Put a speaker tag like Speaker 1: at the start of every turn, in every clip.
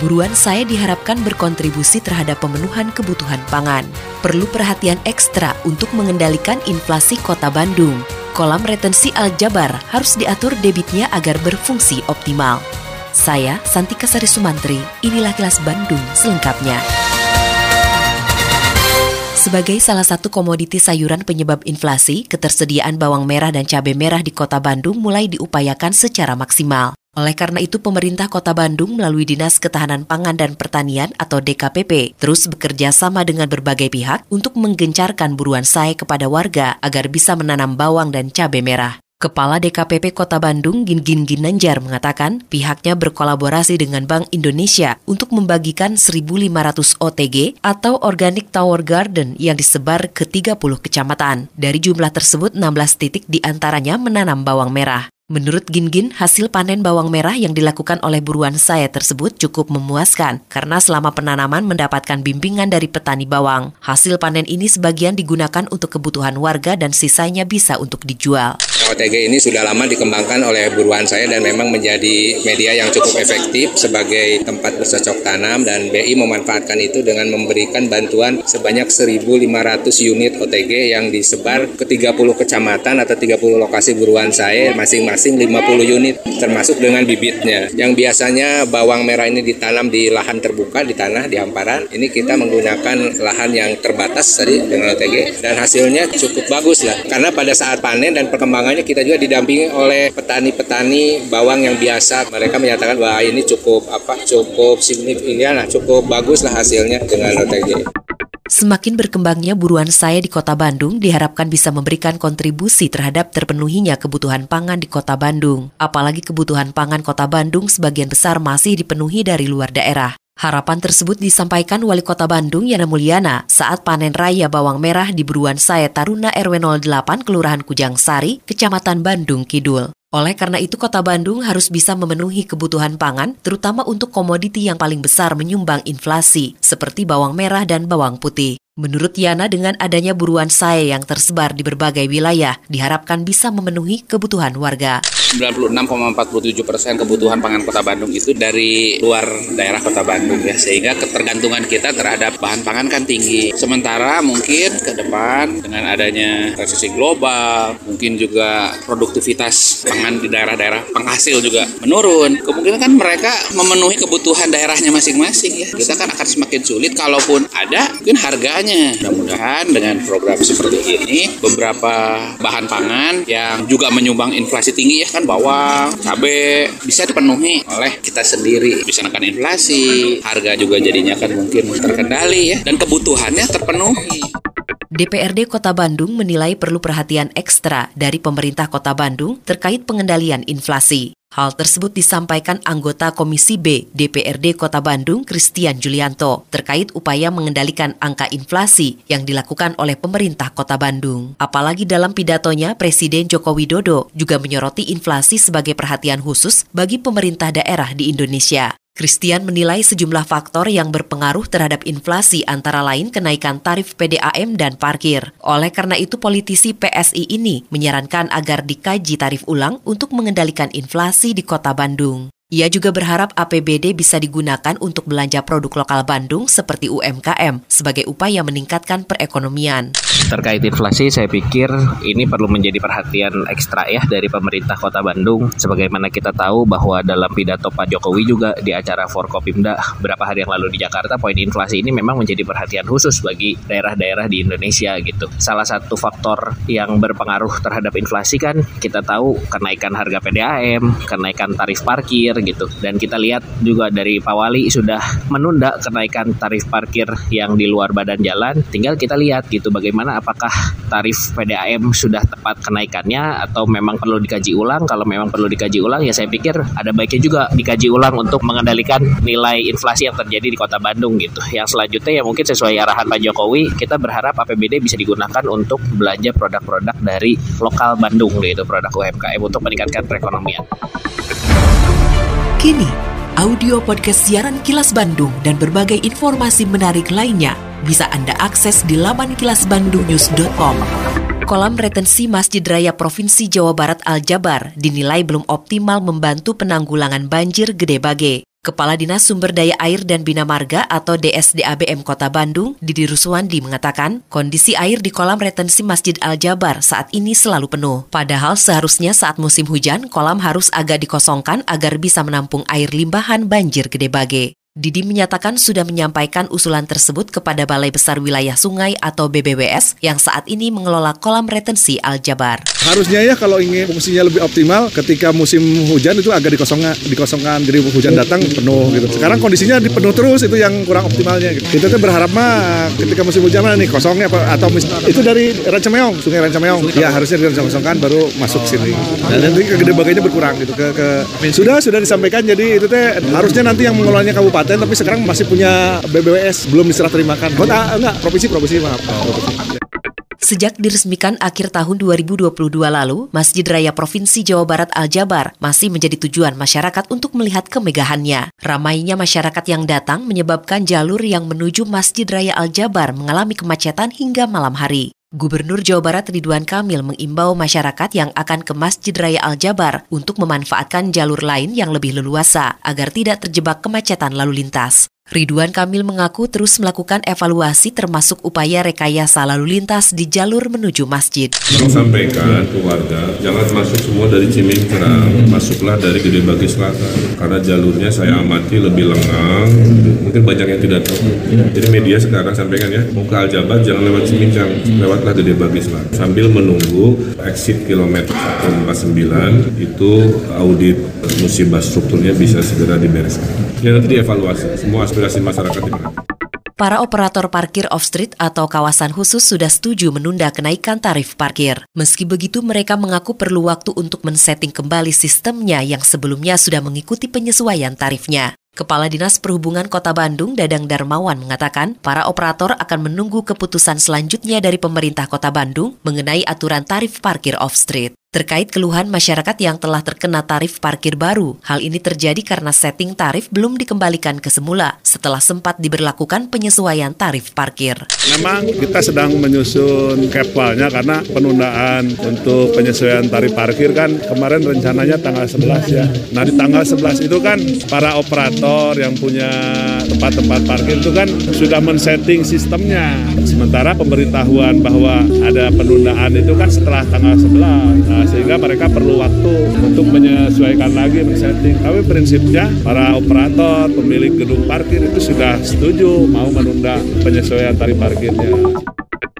Speaker 1: buruan saya diharapkan berkontribusi terhadap pemenuhan kebutuhan pangan. Perlu perhatian ekstra untuk mengendalikan inflasi kota Bandung. Kolam retensi Aljabar harus diatur debitnya agar berfungsi optimal. Saya, Santika Sari Sumantri, inilah kilas Bandung selengkapnya. Sebagai salah satu komoditi sayuran penyebab inflasi, ketersediaan bawang merah dan cabai merah di kota Bandung mulai diupayakan secara maksimal. Oleh karena itu, pemerintah Kota Bandung melalui Dinas Ketahanan Pangan dan Pertanian atau DKPP terus bekerja sama dengan berbagai pihak untuk menggencarkan buruan saya kepada warga agar bisa menanam bawang dan cabai merah. Kepala DKPP Kota Bandung Gin Ginanjar mengatakan pihaknya berkolaborasi dengan Bank Indonesia untuk membagikan 1.500 OTG atau Organic Tower Garden yang disebar ke 30 kecamatan. Dari jumlah tersebut 16 titik di antaranya menanam bawang merah. Menurut Gingin, hasil panen bawang merah yang dilakukan oleh buruan saya tersebut cukup memuaskan karena selama penanaman mendapatkan bimbingan dari petani bawang. Hasil panen ini sebagian digunakan untuk kebutuhan warga dan sisanya bisa untuk dijual.
Speaker 2: OTG ini sudah lama dikembangkan oleh buruan saya dan memang menjadi media yang cukup efektif sebagai tempat bercocok tanam dan BI memanfaatkan itu dengan memberikan bantuan sebanyak 1.500 unit OTG yang disebar ke 30 kecamatan atau 30 lokasi buruan saya masing-masing masing-masing 50 unit termasuk dengan bibitnya. Yang biasanya bawang merah ini ditanam di lahan terbuka di tanah di hamparan. Ini kita menggunakan lahan yang terbatas tadi dengan OTG dan hasilnya cukup bagus lah. Karena pada saat panen dan perkembangannya kita juga didampingi oleh petani-petani bawang yang biasa. Mereka menyatakan bahwa ini cukup apa cukup signifikan lah, cukup bagus lah hasilnya dengan OTG.
Speaker 1: Semakin berkembangnya buruan saya di kota Bandung diharapkan bisa memberikan kontribusi terhadap terpenuhinya kebutuhan pangan di kota Bandung. Apalagi kebutuhan pangan kota Bandung sebagian besar masih dipenuhi dari luar daerah. Harapan tersebut disampaikan Wali Kota Bandung Yana Mulyana saat panen raya bawang merah di Buruan Saya Taruna RW 08 Kelurahan Kujang Sari, Kecamatan Bandung Kidul. Oleh karena itu, Kota Bandung harus bisa memenuhi kebutuhan pangan, terutama untuk komoditi yang paling besar menyumbang inflasi, seperti bawang merah dan bawang putih. Menurut Yana, dengan adanya buruan saya yang tersebar di berbagai wilayah, diharapkan bisa memenuhi kebutuhan warga.
Speaker 3: 96,47 persen kebutuhan pangan kota Bandung itu dari luar daerah kota Bandung ya, sehingga ketergantungan kita terhadap bahan pangan kan tinggi. Sementara mungkin ke depan dengan adanya resesi global, mungkin juga produktivitas pangan di daerah-daerah penghasil juga menurun. Kemungkinan kan mereka memenuhi kebutuhan daerahnya masing-masing ya. Kita kan akan semakin sulit kalaupun ada, mungkin harganya makanya mudah-mudahan dengan program seperti ini beberapa bahan pangan yang juga menyumbang inflasi tinggi ya kan bawang, cabai bisa dipenuhi oleh kita sendiri. Bisa menekan inflasi, harga juga jadinya kan mungkin terkendali ya dan kebutuhannya terpenuhi.
Speaker 1: DPRD Kota Bandung menilai perlu perhatian ekstra dari pemerintah Kota Bandung terkait pengendalian inflasi. Hal tersebut disampaikan anggota Komisi B DPRD Kota Bandung Christian Julianto terkait upaya mengendalikan angka inflasi yang dilakukan oleh pemerintah Kota Bandung. Apalagi dalam pidatonya Presiden Joko Widodo juga menyoroti inflasi sebagai perhatian khusus bagi pemerintah daerah di Indonesia. Christian menilai sejumlah faktor yang berpengaruh terhadap inflasi antara lain kenaikan tarif PDAM dan parkir. Oleh karena itu politisi PSI ini menyarankan agar dikaji tarif ulang untuk mengendalikan inflasi di kota Bandung. Ia juga berharap APBD bisa digunakan untuk belanja produk lokal Bandung seperti UMKM sebagai upaya meningkatkan perekonomian.
Speaker 4: Terkait inflasi, saya pikir ini perlu menjadi perhatian ekstra ya dari pemerintah Kota Bandung. Sebagaimana kita tahu bahwa dalam pidato Pak Jokowi juga di acara Forkopimda beberapa hari yang lalu di Jakarta, poin inflasi ini memang menjadi perhatian khusus bagi daerah-daerah di Indonesia gitu. Salah satu faktor yang berpengaruh terhadap inflasi kan kita tahu kenaikan harga PDAM, kenaikan tarif parkir gitu. Dan kita lihat juga dari Pak Wali sudah menunda kenaikan tarif parkir yang di luar badan jalan. Tinggal kita lihat gitu bagaimana apakah tarif PDAM sudah tepat kenaikannya atau memang perlu dikaji ulang. Kalau memang perlu dikaji ulang ya saya pikir ada baiknya juga dikaji ulang untuk mengendalikan nilai inflasi yang terjadi di Kota Bandung gitu. Yang selanjutnya ya mungkin sesuai arahan Pak Jokowi, kita berharap APBD bisa digunakan untuk belanja produk-produk dari lokal Bandung gitu, produk UMKM untuk meningkatkan perekonomian.
Speaker 1: Kini, audio podcast siaran Kilas Bandung dan berbagai informasi menarik lainnya bisa Anda akses di laman kilasbandungnews.com. Kolam retensi Masjid Raya Provinsi Jawa Barat Al-Jabar dinilai belum optimal membantu penanggulangan banjir Gede Bage. Kepala Dinas Sumber Daya Air dan Bina Marga atau DSDABM Kota Bandung, Didi Ruswandi mengatakan, kondisi air di kolam retensi Masjid Al-Jabar saat ini selalu penuh. Padahal seharusnya saat musim hujan, kolam harus agak dikosongkan agar bisa menampung air limpahan banjir Gede Bage. Didi menyatakan sudah menyampaikan usulan tersebut kepada Balai Besar Wilayah Sungai atau BBWS yang saat ini mengelola kolam retensi Al-Jabar.
Speaker 5: Harusnya ya kalau ingin fungsinya lebih optimal ketika musim hujan itu agak dikosongkan, dikosongkan jadi hujan datang penuh gitu. Sekarang kondisinya dipenuh terus itu yang kurang optimalnya gitu. Kita tuh berharap mah ketika musim hujan nih kosongnya apa atau itu dari Rancameong, Sungai Rancameong. Ya harusnya dikosongkan baru masuk sini. Dan nanti ke gede bagainya berkurang gitu ke, ke sudah sudah disampaikan jadi itu teh harusnya nanti yang mengelolanya kabupaten kabupaten tapi sekarang masih punya BBWS belum diserah terimakan. Kota enggak, provinsi provinsi maaf. Provinsi.
Speaker 1: Sejak diresmikan akhir tahun 2022 lalu, Masjid Raya Provinsi Jawa Barat Al-Jabar masih menjadi tujuan masyarakat untuk melihat kemegahannya. Ramainya masyarakat yang datang menyebabkan jalur yang menuju Masjid Raya Al-Jabar mengalami kemacetan hingga malam hari. Gubernur Jawa Barat Ridwan Kamil mengimbau masyarakat yang akan ke Masjid Raya Al-Jabar untuk memanfaatkan jalur lain yang lebih leluasa agar tidak terjebak kemacetan lalu lintas. Ridwan Kamil mengaku terus melakukan evaluasi termasuk upaya rekayasa lalu lintas di jalur menuju masjid.
Speaker 6: Kami sampaikan ke warga, jangan masuk semua dari Cimingkrang, masuklah dari Gede Bagi Selatan. Karena jalurnya saya amati lebih lengang, mungkin banyak yang tidak tahu. Jadi media sekarang sampaikan ya, mau ke Aljabar jangan lewat Cimingkrang, lewatlah Gede Bagi Selatan. Sambil menunggu exit kilometer 149 itu audit musibah strukturnya bisa segera dibereskan. Ya nanti dievaluasi, semua aspirasi masyarakat
Speaker 1: Para operator parkir off-street atau kawasan khusus sudah setuju menunda kenaikan tarif parkir. Meski begitu, mereka mengaku perlu waktu untuk men-setting kembali sistemnya yang sebelumnya sudah mengikuti penyesuaian tarifnya. Kepala Dinas Perhubungan Kota Bandung, Dadang Darmawan, mengatakan para operator akan menunggu keputusan selanjutnya dari pemerintah Kota Bandung mengenai aturan tarif parkir off-street. Terkait keluhan masyarakat yang telah terkena tarif parkir baru, hal ini terjadi karena setting tarif belum dikembalikan ke semula setelah sempat diberlakukan penyesuaian tarif parkir.
Speaker 5: Memang kita sedang menyusun kepalnya karena penundaan untuk penyesuaian tarif parkir kan kemarin rencananya tanggal 11 ya. Nah di tanggal 11 itu kan para operator yang punya tempat-tempat parkir itu kan sudah men-setting sistemnya. Sementara pemberitahuan bahwa ada penundaan itu kan setelah tanggal 11. Nah, sehingga mereka perlu waktu untuk menyesuaikan lagi men-setting. Tapi prinsipnya para operator, pemilik gedung parkir itu sudah setuju mau menunda penyesuaian tarif parkirnya.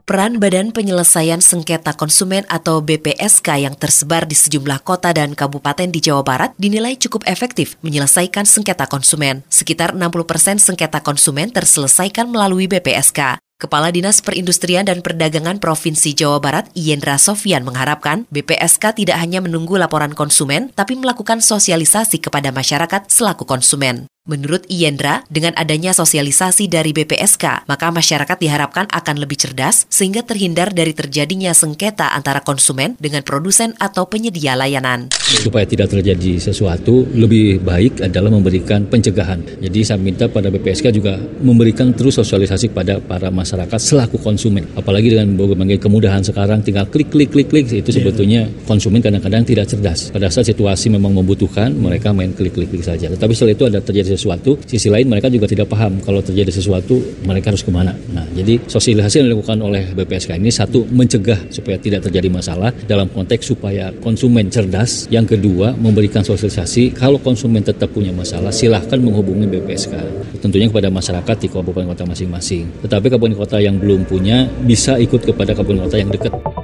Speaker 1: Peran Badan Penyelesaian Sengketa Konsumen atau BPSK yang tersebar di sejumlah kota dan kabupaten di Jawa Barat dinilai cukup efektif menyelesaikan sengketa konsumen. Sekitar 60 persen sengketa konsumen terselesaikan melalui BPSK. Kepala Dinas Perindustrian dan Perdagangan Provinsi Jawa Barat, Yendra Sofian mengharapkan BPSK tidak hanya menunggu laporan konsumen, tapi melakukan sosialisasi kepada masyarakat selaku konsumen. Menurut Iendra, dengan adanya sosialisasi dari BPSK, maka masyarakat diharapkan akan lebih cerdas sehingga terhindar dari terjadinya sengketa antara konsumen dengan produsen atau penyedia layanan.
Speaker 7: Supaya tidak terjadi sesuatu, lebih baik adalah memberikan pencegahan. Jadi saya minta pada BPSK juga memberikan terus sosialisasi kepada para masyarakat selaku konsumen. Apalagi dengan berbagai kemudahan sekarang tinggal klik klik klik klik itu iya. sebetulnya konsumen kadang-kadang tidak cerdas. Pada saat situasi memang membutuhkan, mereka main klik klik klik saja. Tetapi setelah itu ada terjadi sesuatu, sisi lain mereka juga tidak paham kalau terjadi sesuatu mereka harus ke mana. Nah, jadi sosialisasi yang dilakukan oleh BPSK ini satu mencegah supaya tidak terjadi masalah dalam konteks supaya konsumen cerdas. Yang kedua memberikan sosialisasi kalau konsumen tetap punya masalah silahkan menghubungi BPSK. Tentunya kepada masyarakat di kabupaten kota masing-masing. Tetapi kabupaten kota yang belum punya bisa ikut kepada kabupaten kota yang dekat.